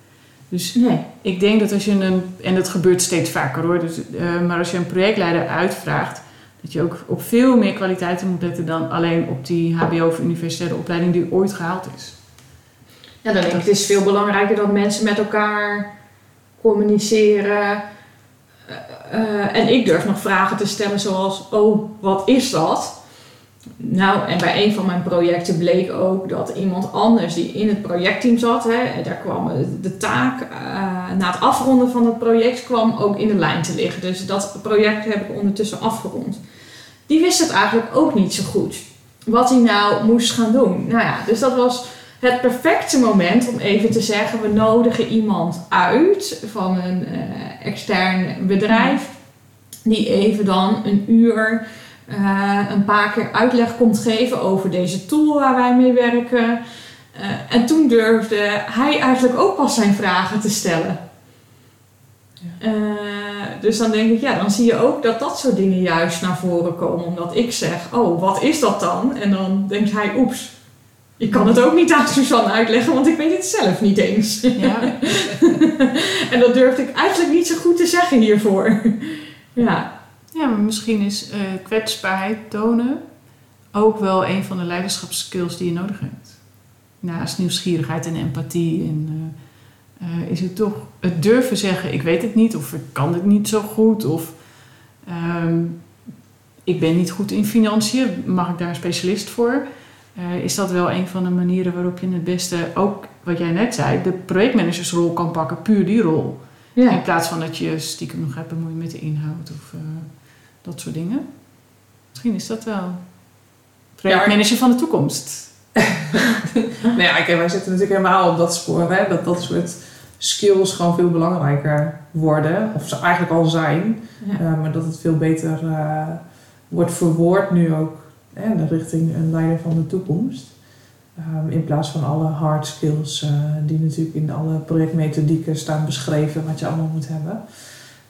Dus nee. ik denk dat als je een... En dat gebeurt steeds vaker hoor. Dus, eh, maar als je een projectleider uitvraagt... dat je ook op veel meer kwaliteiten moet letten... dan alleen op die hbo of universitaire opleiding die ooit gehaald is. Ja, dan denk ik, het is veel belangrijker dat mensen met elkaar communiceren. Eh, eh, en ik durf nog vragen te stellen zoals, oh, wat is dat? Nou, en bij een van mijn projecten bleek ook dat iemand anders die in het projectteam zat, hè, daar kwam de taak eh, na het afronden van het project kwam ook in de lijn te liggen. Dus dat project heb ik ondertussen afgerond. Die wist het eigenlijk ook niet zo goed. Wat hij nou moest gaan doen. Nou ja, dus dat was het perfecte moment om even te zeggen: we nodigen iemand uit van een eh, extern bedrijf, die even dan een uur eh, een paar keer uitleg komt geven over deze tool waar wij mee werken. Eh, en toen durfde hij eigenlijk ook pas zijn vragen te stellen. Eh, dus dan denk ik, ja, dan zie je ook dat dat soort dingen juist naar voren komen. Omdat ik zeg, oh, wat is dat dan? En dan denkt hij, oeps, ik kan het ook niet aan Suzanne uitleggen, want ik weet het zelf niet eens. Ja, en dat durfde ik eigenlijk niet zo goed te zeggen hiervoor. ja, ja maar misschien is eh, kwetsbaarheid tonen ook wel een van de leiderschapskills die je nodig hebt. Naast nieuwsgierigheid en empathie en, eh, eh, is het toch het durven zeggen: ik weet het niet of ik kan het niet zo goed of ehm, ik ben niet goed in financiën, mag ik daar een specialist voor? Is dat wel een van de manieren waarop je het beste, ook wat jij net zei, de projectmanagersrol kan pakken, puur die rol. In plaats van dat je stiekem nog gaat bemoeien met de inhoud of dat soort dingen. Misschien is dat wel projectmanager van de toekomst. Nou ja, kijk, wij zitten natuurlijk helemaal op dat spoor, hè, dat dat soort skills gewoon veel belangrijker worden. Of ze eigenlijk al zijn, Ja. eh, maar dat het veel beter eh, wordt verwoord nu ook hè, de richting een leider van de toekomst. Ehm, in plaats van alle hard skills eh, die natuurlijk in alle projectmethodieken staan beschreven, wat je allemaal moet hebben.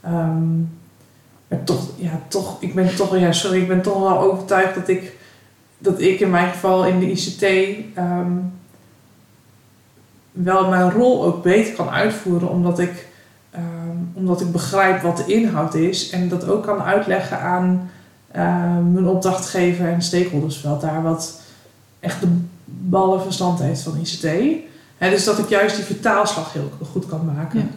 Ehm, maar toch, ja, toch, ik ben toch, ja, sorry, ik ben toch wel overtuigd dat ik, dat ik in mijn geval in de ICT ehm, wel mijn rol ook beter kan uitvoeren, omdat ik, ehm, omdat ik begrijp wat de inhoud is en dat ook kan uitleggen aan ehm, mijn opdrachtgever en stakeholdersveld daar wat echt de ballenverstand heeft van ICT. Hè, dus dat ik juist die vertaalslag heel goed kan maken.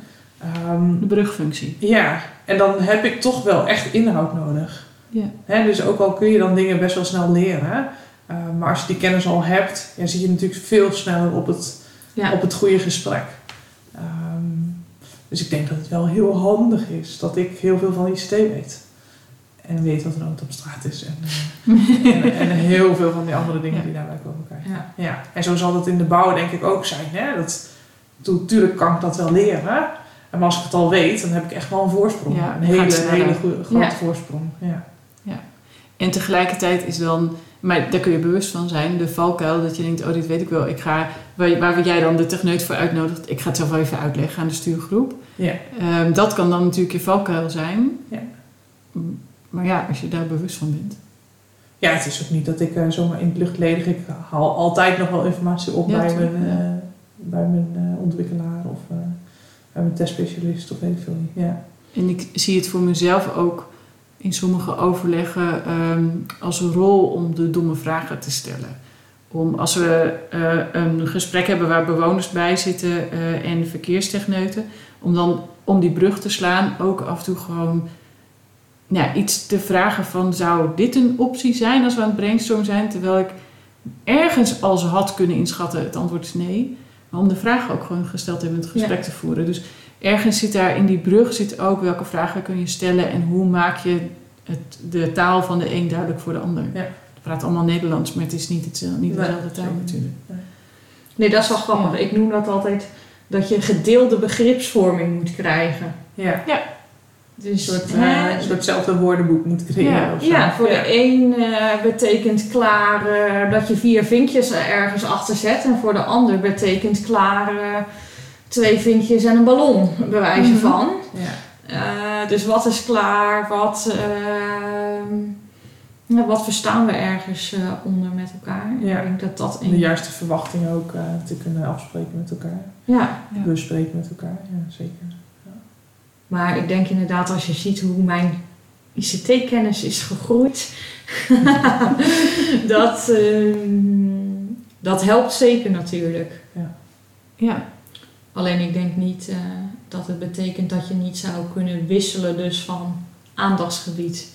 De brugfunctie. ja, en dan heb ik toch wel echt inhoud nodig. Ja. Hè, dus ook al kun je dan dingen best wel snel leren, eh, maar als je die kennis al hebt, ja, zit je natuurlijk veel sneller op het, Ja. op het goede gesprek. Ehm, dus ik denk dat het wel heel handig is dat ik heel veel van ICT weet. En weet wat er nood op straat is. En, eh, en, en heel veel van die andere dingen Ja. die daarbij komen kijken. Ja. Ja. En zo zal het in de bouw denk ik ook zijn. Hè? Dat, natuurlijk kan ik dat wel leren. En maar als ik het al weet, dan heb ik echt wel een voorsprong. Ja, een hele, hele goede, grote Ja. voorsprong. Ja. En tegelijkertijd is dan, maar daar kun je bewust van zijn, de valkuil dat je denkt, oh dit weet ik wel. Ik ga, waar, waar jij dan de techneut voor uitnodigt, ik ga het zelf wel even uitleggen aan de stuurgroep. Ja. Ehm, dat kan dan natuurlijk je valkuil zijn. Ja. Maar ja, als je daar bewust van bent. ja, het is ook niet dat ik eh, zomaar in het lucht ledig. Ik haal altijd nog wel informatie op Ja, bij, mijn, ja. eh, bij mijn eh, ontwikkelaar of mijn testspecialist of weet ik veel. Ja. En ik zie het voor mezelf ook in sommige overleggen ehm, als een rol om de domme vragen te stellen. Om als we eh, een gesprek hebben waar bewoners bij zitten eh, en verkeerstechneuten, om dan om die brug te slaan ook af en toe gewoon nou, iets te vragen van zou dit een optie zijn als we aan het brainstorm zijn, terwijl ik ergens al ze had kunnen inschatten, het antwoord is nee. Om de vraag ook gewoon gesteld te hebben en het gesprek te voeren. Dus ergens zit daar in die brug zit ook welke vragen kun je stellen en hoe maak je het, de taal van de een duidelijk voor de ander. Ja. praat allemaal Nederlands, maar het is niet, hetzelfde, niet Nee, dezelfde taal zeker. natuurlijk. Nee, dat is wel grappig. Ik noem dat altijd dat je gedeelde begripsvorming moet krijgen. Ja, Dus een soort, hè, eh, een soortzelfde woordenboek moet creëren Ja. Ja, voor de een eh, betekent klaar eh, dat je vier vinkjes er ergens achter zet. En voor de ander betekent klaar twee vinkjes en een ballon, bij wijze Mhm. van. Ja. Dus wat is klaar? Wat, ehm, wat verstaan we ergens onder met elkaar? Ja. Ik denk dat dat Om de juiste verwachtingen ook te kunnen afspreken met elkaar. Ja. Bespreken met elkaar, ja zeker. Maar ik denk inderdaad als je ziet hoe mijn ICT-kennis is gegroeid, dat, ehm, dat helpt zeker natuurlijk. Ja, Alleen ik denk niet eh, dat het betekent dat je niet zou kunnen wisselen dus van aandachtsgebied.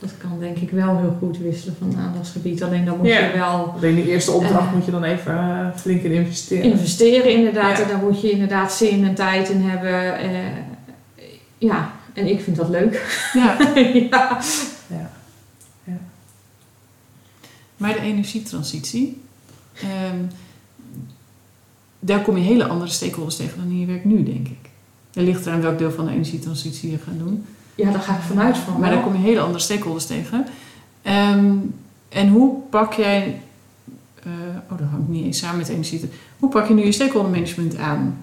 Dat kan denk ik wel heel goed wisselen van aandachtsgebied. Alleen dan moet Ja. je wel Alleen de eerste opdracht Eh. moet je dan even eh, flink in investeren. investeren inderdaad. Ja. En daar moet je inderdaad zin en tijd in hebben. Eh, ja, en ik vind dat leuk. ja. ja. Ja. Maar de energietransitie, ehm, daar kom je hele andere stakeholders tegen dan in je werk nu, denk ik. Er ligt eraan welk deel van de energietransitie je gaat doen. Ja, daar ga ik vanuit van. Maar daar wel. kom je hele andere stakeholders tegen. Ehm, en hoe pak jij, eh, oh dat hangt niet eens samen met energie, hoe pak je nu je stakeholder management aan?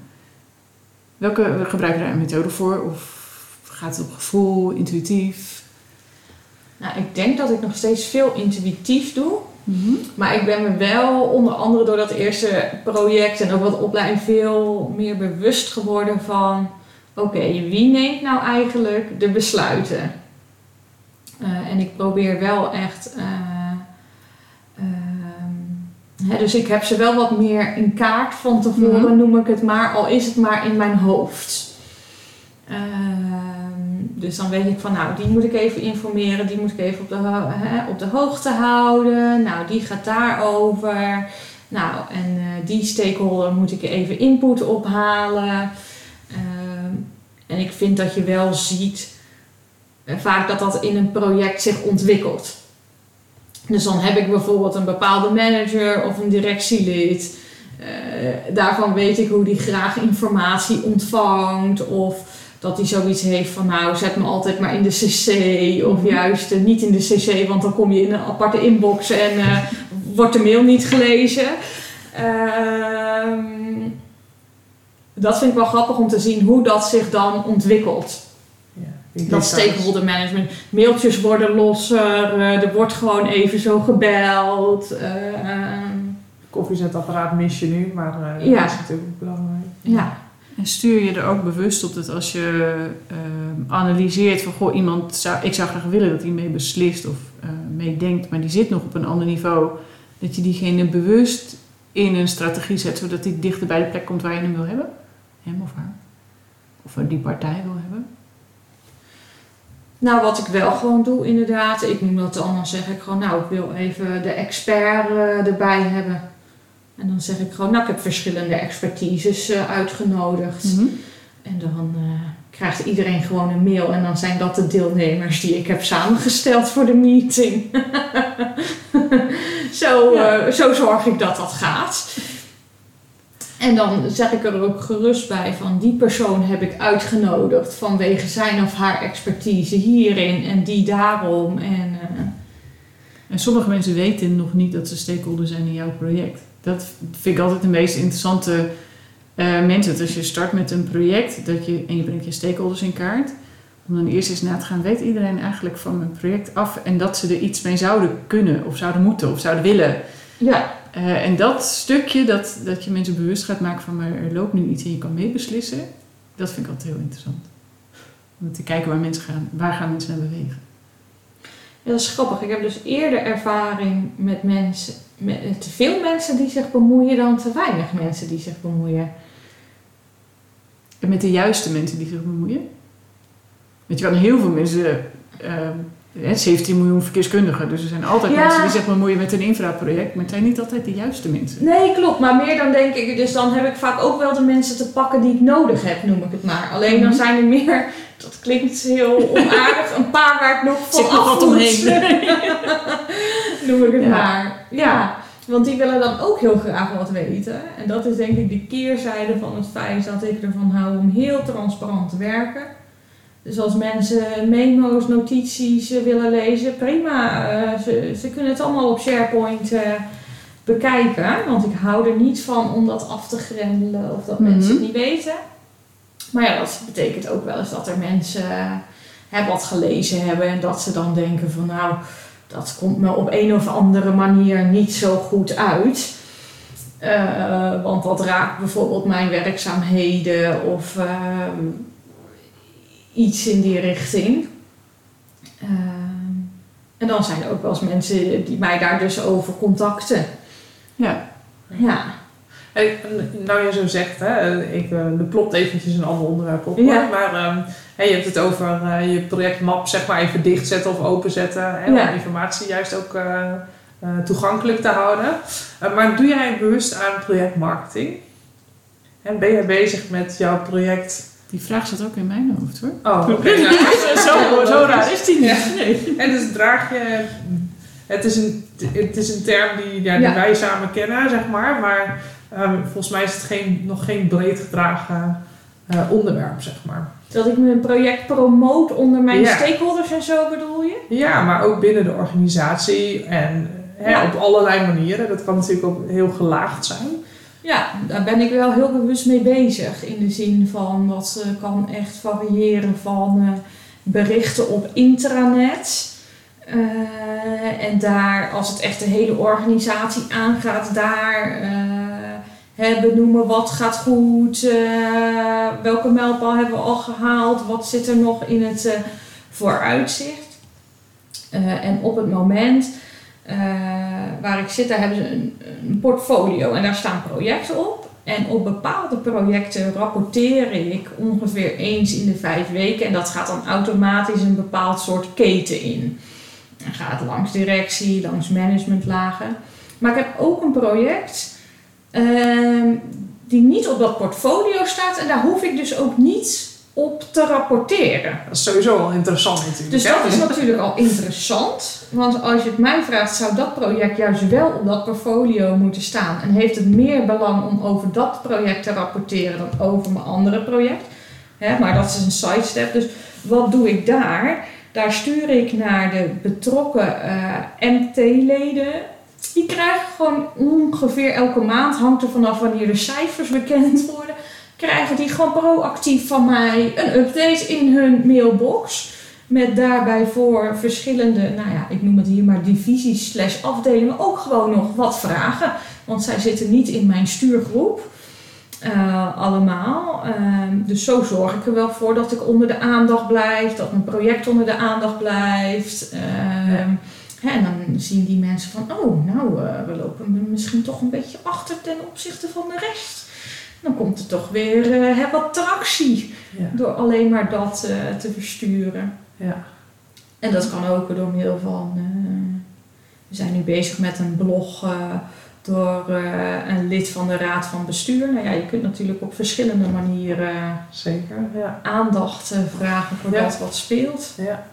Welke gebruik je daar een methode voor? Of gaat het op gevoel, intuïtief? Nou, ik denk dat ik nog steeds veel intuïtief doe. Maar ik ben me wel onder andere door dat eerste project en ook wat opleiding veel meer bewust geworden van... Oké, wie neemt nou eigenlijk de besluiten? Eh, en ik probeer wel echt... eh, ehm, hè, dus ik heb ze wel wat meer in kaart van tevoren, Mhm. noem ik het maar. Al is het maar in mijn hoofd. Ehm, dus dan weet ik van, nou, die moet ik even informeren, die moet ik even op de, hè, op de hoogte houden. Nou, die gaat daarover. Nou, en eh, die stakeholder moet ik even input ophalen. En ik vind dat je wel ziet eh, vaak dat dat in een project zich ontwikkelt. Dus dan heb ik bijvoorbeeld een bepaalde manager of een directielid. Eh, daarvan weet ik hoe die graag informatie ontvangt. Of dat hij zoiets heeft van nou zet me altijd maar in de cc. Of Mhm. juist eh, niet in de cc, want dan kom je in een aparte inbox en eh, wordt de mail niet gelezen. Ehm, dat vind ik wel grappig om te zien hoe dat zich dan ontwikkelt. Ja. Dat stakeholder management. Mailtjes worden losser, eh, er wordt gewoon even zo gebeld. ehm, Koffiezetapparaat mis je nu, maar eh, Ja. dat is natuurlijk ook belangrijk. ja. En stuur je er ook bewust op dat als je ehm, analyseert van goh, iemand zou, ik zou graag willen dat hij mee beslist of eh meedenkt, maar die zit nog op een ander niveau, dat je diegene bewust in een strategie zet zodat hij dichter bij de plek komt waar je hem wil hebben, hem of haar, of die partij wil hebben. Nou, wat ik wel gewoon doe, inderdaad. Ik noem dat dan, dan zeg ik gewoon, nou, ik wil even de expert eh, erbij hebben. En dan zeg ik gewoon, nou, ik heb verschillende expertises eh, uitgenodigd. En dan eh, krijgt iedereen gewoon een mail. En dan zijn dat de deelnemers die ik heb samengesteld voor de meeting. zo, Ja. zo zorg ik dat dat gaat. En dan zeg ik er ook gerust bij van die persoon heb ik uitgenodigd vanwege zijn of haar expertise hierin en die daarom. En, eh, En sommige mensen weten nog niet dat ze stakeholder zijn in jouw project. Dat vind ik altijd de meest interessante eh, mensen. Dat als je start met een project dat je, en je brengt je stakeholders in kaart, om dan eerst eens na te gaan, weet iedereen eigenlijk van mijn project af en dat ze er iets mee zouden kunnen of zouden moeten of zouden willen. ja, Eh, en dat stukje, dat, dat je mensen bewust gaat maken van maar er loopt nu iets en je kan meebeslissen, dat vind ik altijd heel interessant. Om te kijken waar mensen gaan, waar gaan mensen naar bewegen. Ja, dat is grappig. Ik heb dus eerder ervaring met mensen, met te veel mensen die zich bemoeien dan te weinig mensen die zich bemoeien. En met de juiste mensen die zich bemoeien. Want je kan heel veel mensen ehm, 17 miljoen verkeerskundigen. Dus er zijn altijd Ja. mensen die zich bemoeien met een infraproject. Maar het zijn niet altijd de juiste mensen. Nee, klopt. Maar meer dan denk ik, dus dan heb ik vaak ook wel de mensen te pakken die ik nodig heb, noem ik het maar. Alleen dan Mhm. zijn er meer, dat klinkt heel onaardig, een paar waar ik nog van Zit nog wat omheen. noem ik het Ja. maar. Ja. Want die willen dan ook heel graag wat weten. En dat is denk ik de keerzijde van het feit dat ik ervan hou om heel transparant te werken. Dus als mensen memo's, notities eh, willen lezen, prima. Eh, ze, ze kunnen het allemaal op SharePoint eh, bekijken. Want ik hou er niet van om dat af te grendelen of dat Mhm. mensen het niet weten. Maar ja, dat betekent ook wel eens dat er mensen hè, wat gelezen hebben en dat ze dan denken van nou, dat komt me op een of andere manier niet zo goed uit. Want dat raakt bijvoorbeeld mijn werkzaamheden of ehm, iets in die richting. Ehm, en dan zijn er ook wel eens mensen die mij daar dus over contacten. Ja. Ja, En, nou, je zo zegt, hè, ik uh, plopt eventjes een ander onderwerp op. Ja. Maar um, hè, je hebt het over uh, je projectmap zeg maar even dichtzetten of openzetten. Hè, Ja. Om informatie juist ook uh, toegankelijk te houden. Maar doe jij bewust aan projectmarketing? En ben jij bezig met jouw project? Die vraag zat ook in mijn hoofd hoor. Oh, oké. zo, zo raar is die niet. Nee. En dus draag je. Het is een, het is een term die, ja, die Ja. wij samen kennen, zeg maar. Maar um, volgens mij is het geen, nog geen breed gedragen uh, onderwerp, zeg maar. dat ik mijn project promoot onder mijn Ja. stakeholders en zo bedoel je? Ja, maar ook binnen de organisatie en hè, Ja. op allerlei manieren. Dat kan natuurlijk ook heel gelaagd zijn. Ja, daar ben ik wel heel bewust mee bezig. In de zin van dat eh, kan echt variëren van eh, berichten op intranet. Eh, en daar, als het echt de hele organisatie aangaat, daar eh, hè, benoemen wat gaat goed, welke mijlpaal hebben we al gehaald, wat zit er nog in het vooruitzicht. En op het moment eh, waar ik zit, daar hebben ze een, portfolio en daar staan projecten op. En op bepaalde projecten rapporteer ik ongeveer eens in de vijf weken. En dat gaat dan automatisch een bepaald soort keten in. Dan gaat langs directie, langs managementlagen. Maar ik heb ook een project ehm, die niet op dat portfolio staat. En daar hoef ik dus ook niet op te rapporteren. Dat is sowieso wel interessant natuurlijk. Dus dat is natuurlijk al interessant. Want als je het mij vraagt, zou dat project juist wel op dat portfolio moeten staan. En heeft het meer belang om over dat project te rapporteren dan over mijn andere project. Maar dat is een sidestep. Dus wat doe ik daar? Daar stuur ik naar de betrokken eh, MT-leden. Die krijgen gewoon ongeveer elke maand, hangt er vanaf wanneer de cijfers bekend worden, krijgen die gewoon proactief van mij een update in hun mailbox. Met daarbij voor verschillende, nou ja, ik noem het hier maar divisies slash afdelingen, ook gewoon nog wat vragen. Want zij zitten niet in mijn stuurgroep. eh, allemaal. Ehm, dus zo zorg ik er wel voor dat ik onder de aandacht blijf, dat mijn project onder de aandacht blijft. Ehm, en dan zien die mensen van, oh, nou, eh, we lopen misschien toch een beetje achter ten opzichte van de rest. Dan komt er toch weer hè, wat tractie Ja. door alleen maar dat eh, te versturen. Ja. En dat kan ook door middel van. eh, we zijn nu bezig met een blog door een lid van de Raad van Bestuur. Nou ja, je kunt natuurlijk op verschillende manieren Zeker, ja. aandacht vragen voor Ja. dat wat speelt. Ja.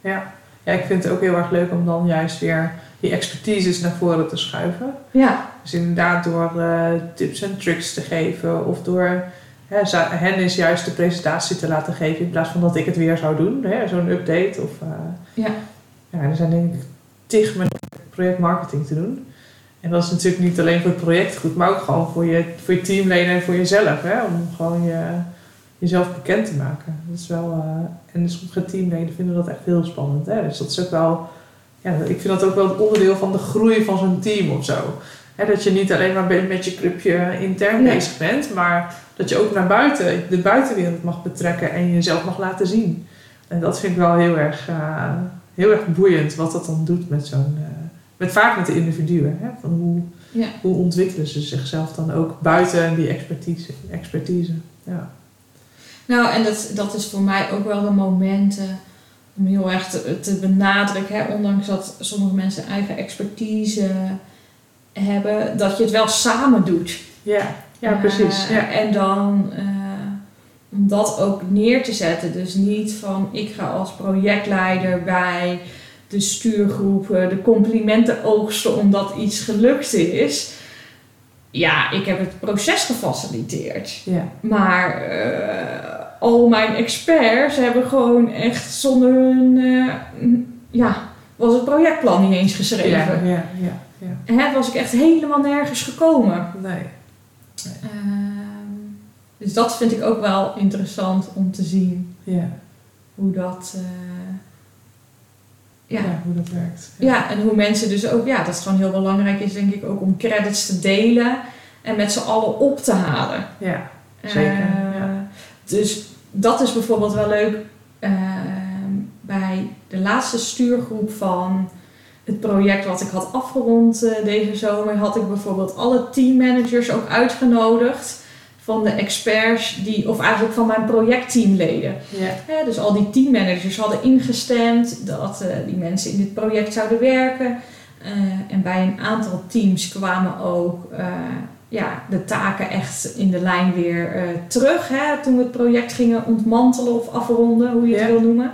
ja. Ja, ik vind het ook heel erg leuk om dan juist weer die expertises naar voren te schuiven. Ja, Dus inderdaad door eh, tips en tricks te geven of door hè, hen eens juist de presentatie te laten geven in plaats van dat ik het weer zou doen. hè, Zo'n update of... eh, Ja. ja. Er zijn denk ik tig met projectmarketing te doen. En dat is natuurlijk niet alleen voor het project goed, maar ook gewoon voor je, voor je teamleden en voor jezelf. Hè, om gewoon je, jezelf bekend te maken. Dat is wel, eh, en sommige teamleden vinden dat echt heel spannend. Hè? Dus dat is ook wel, ja, ik vind dat ook wel het onderdeel van de groei van zo'n team of zo. Dat je niet alleen maar met je clubje intern Nee. bezig bent, maar dat je ook naar buiten, de buitenwereld mag betrekken en jezelf mag laten zien. En dat vind ik wel heel erg, eh, heel erg boeiend wat dat dan doet met zo'n, eh, met vaak met de individuen. Hè? Van hoe, Ja. hoe ontwikkelen ze zichzelf dan ook buiten die expertise. expertise. Ja. Nou, en dat, dat is voor mij ook wel de momenten om heel erg te, te benadrukken, hè, ondanks dat sommige mensen eigen expertise hebben, dat je het wel samen doet. Ja, ja precies. Eh, ja. En dan eh, om dat ook neer te zetten. Dus niet van ik ga als projectleider bij de stuurgroep de complimenten oogsten omdat iets gelukt is. Ja, ik heb het proces gefaciliteerd. Ja. Maar eh, al mijn experts hebben gewoon echt zonder hun. ja, was het projectplan niet eens geschreven. Ja, ja, ja, ja. Hè, was ik echt helemaal nergens gekomen. Nee. Ehm, dus dat vind ik ook wel interessant om te zien Ja. hoe dat. eh, Ja. ja. hoe dat werkt. Ja, en hoe mensen dus ook, ja, dat het gewoon heel belangrijk is, denk ik, ook om credits te delen en met z'n allen op te halen. Ja, zeker. Eh, ja. Dus dat is bijvoorbeeld wel leuk. ehm, bij de laatste stuurgroep van het project wat ik had afgerond eh, deze zomer, had ik bijvoorbeeld alle teammanagers ook uitgenodigd van de experts die, of eigenlijk van mijn projectteamleden. Ja. Dus al die teammanagers hadden ingestemd dat eh, die mensen in dit project zouden werken. Eh, en bij een aantal teams kwamen ook ja, de taken echt in de lijn weer terug. Hè, toen we het project gingen ontmantelen of afronden, hoe je het Ja. wil noemen.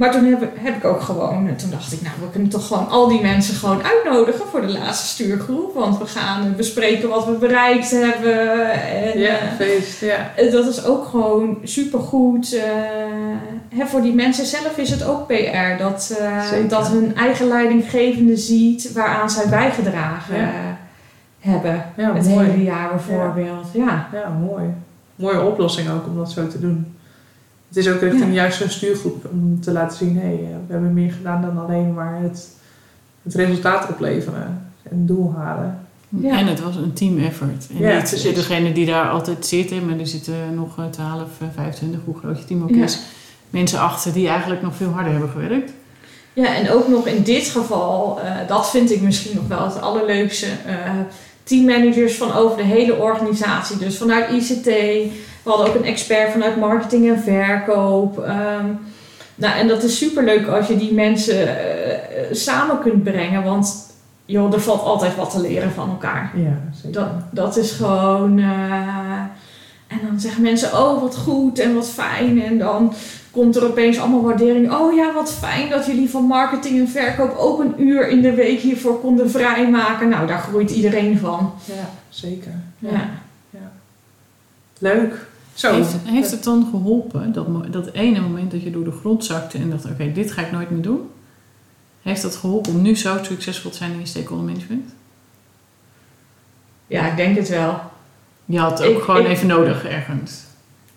Maar toen heb, heb ik ook gewoon, eh, toen dacht ik, nou, we kunnen toch gewoon al die mensen gewoon uitnodigen voor de laatste stuurgroep. Want we gaan bespreken wat we bereikt hebben. En, ja, eh, feest. Ja. Dat is ook gewoon supergoed. hè, voor die mensen zelf is het ook PR. Dat, eh, dat hun eigen leidinggevende ziet waaraan zij bijgedragen Ja. hebben. Ja, het mooi. hele jaar bijvoorbeeld. Ja. Ja, mooi. Mooie oplossing ook om dat zo te doen. Het is ook richting Ja. juist zo'n stuurgroep om te laten zien, hé, hey, eh, we hebben meer gedaan dan alleen maar het, het resultaat opleveren en het doel halen. Ja. En het was een team effort. En Ja, niet precies. degene die daar altijd zitten, maar er zitten nog eh, 12, eh, 25, hoe groot je team ook Ja. is, mensen achter die eigenlijk nog veel harder hebben gewerkt. ja, en ook nog in dit geval, eh, dat vind ik misschien nog wel het allerleukste. eh, teammanagers van over de hele organisatie. Dus vanuit ICT. We hadden ook een expert vanuit marketing en verkoop. Ehm, nou, en dat is superleuk als je die mensen eh, eh, samen kunt brengen. Want joh, er valt altijd wat te leren van elkaar. Ja, zeker. Dat, dat is gewoon. eh, en dan zeggen mensen: Oh, wat goed en wat fijn. En dan komt er opeens allemaal waardering. Oh ja, wat fijn dat jullie van marketing en verkoop ook een uur in de week hiervoor konden vrijmaken. Nou, daar groeit iedereen van. Ja, zeker. Ja. Leuk. Zo. Heeft, heeft het dan geholpen, dat, dat ene moment dat je door de grond zakte en dacht, oké, dit ga ik nooit meer doen? Heeft dat geholpen om nu zo succesvol te zijn in je stakeholder management? ja, ik denk het wel. Je had het ook Ik- gewoon ik- even nodig ergens.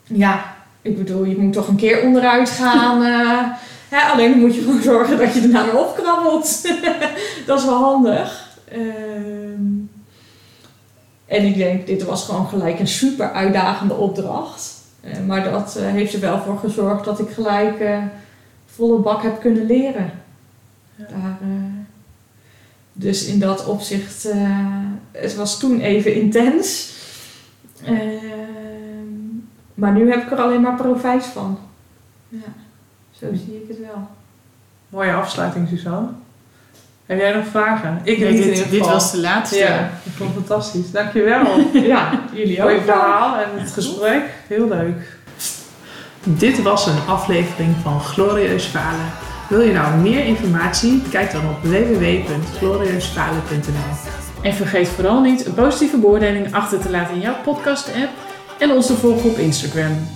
Ja, ik bedoel, je moet toch een keer onderuit gaan. eh, hè, alleen dan moet je gewoon zorgen dat je daarna weer opkrabbelt. dat is wel handig. Ehm, en ik denk, dit was gewoon gelijk een super uitdagende opdracht. Eh, maar dat eh, heeft er wel voor gezorgd dat ik gelijk eh, volle bak heb kunnen leren. Ja. Daar, dus in dat opzicht, het was toen even intens. Maar nu heb ik er alleen maar profijt van. Ja, zo zie ik het wel. Mooie afsluiting, Suzanne. Heb jij nog vragen? Ik Nee, niet in dit, ieder dit was de laatste. Ja, ik vond het fantastisch. Dankjewel. Ja, jullie ook. Mooi verhaal en het gesprek. Heel leuk. Dit was een aflevering van Glorieus Falen. Wil je nou meer informatie? Kijk dan op www.glorieusfalen.nl En vergeet vooral niet een positieve beoordeling achter te laten in jouw podcast-app en ons te volgen op Instagram.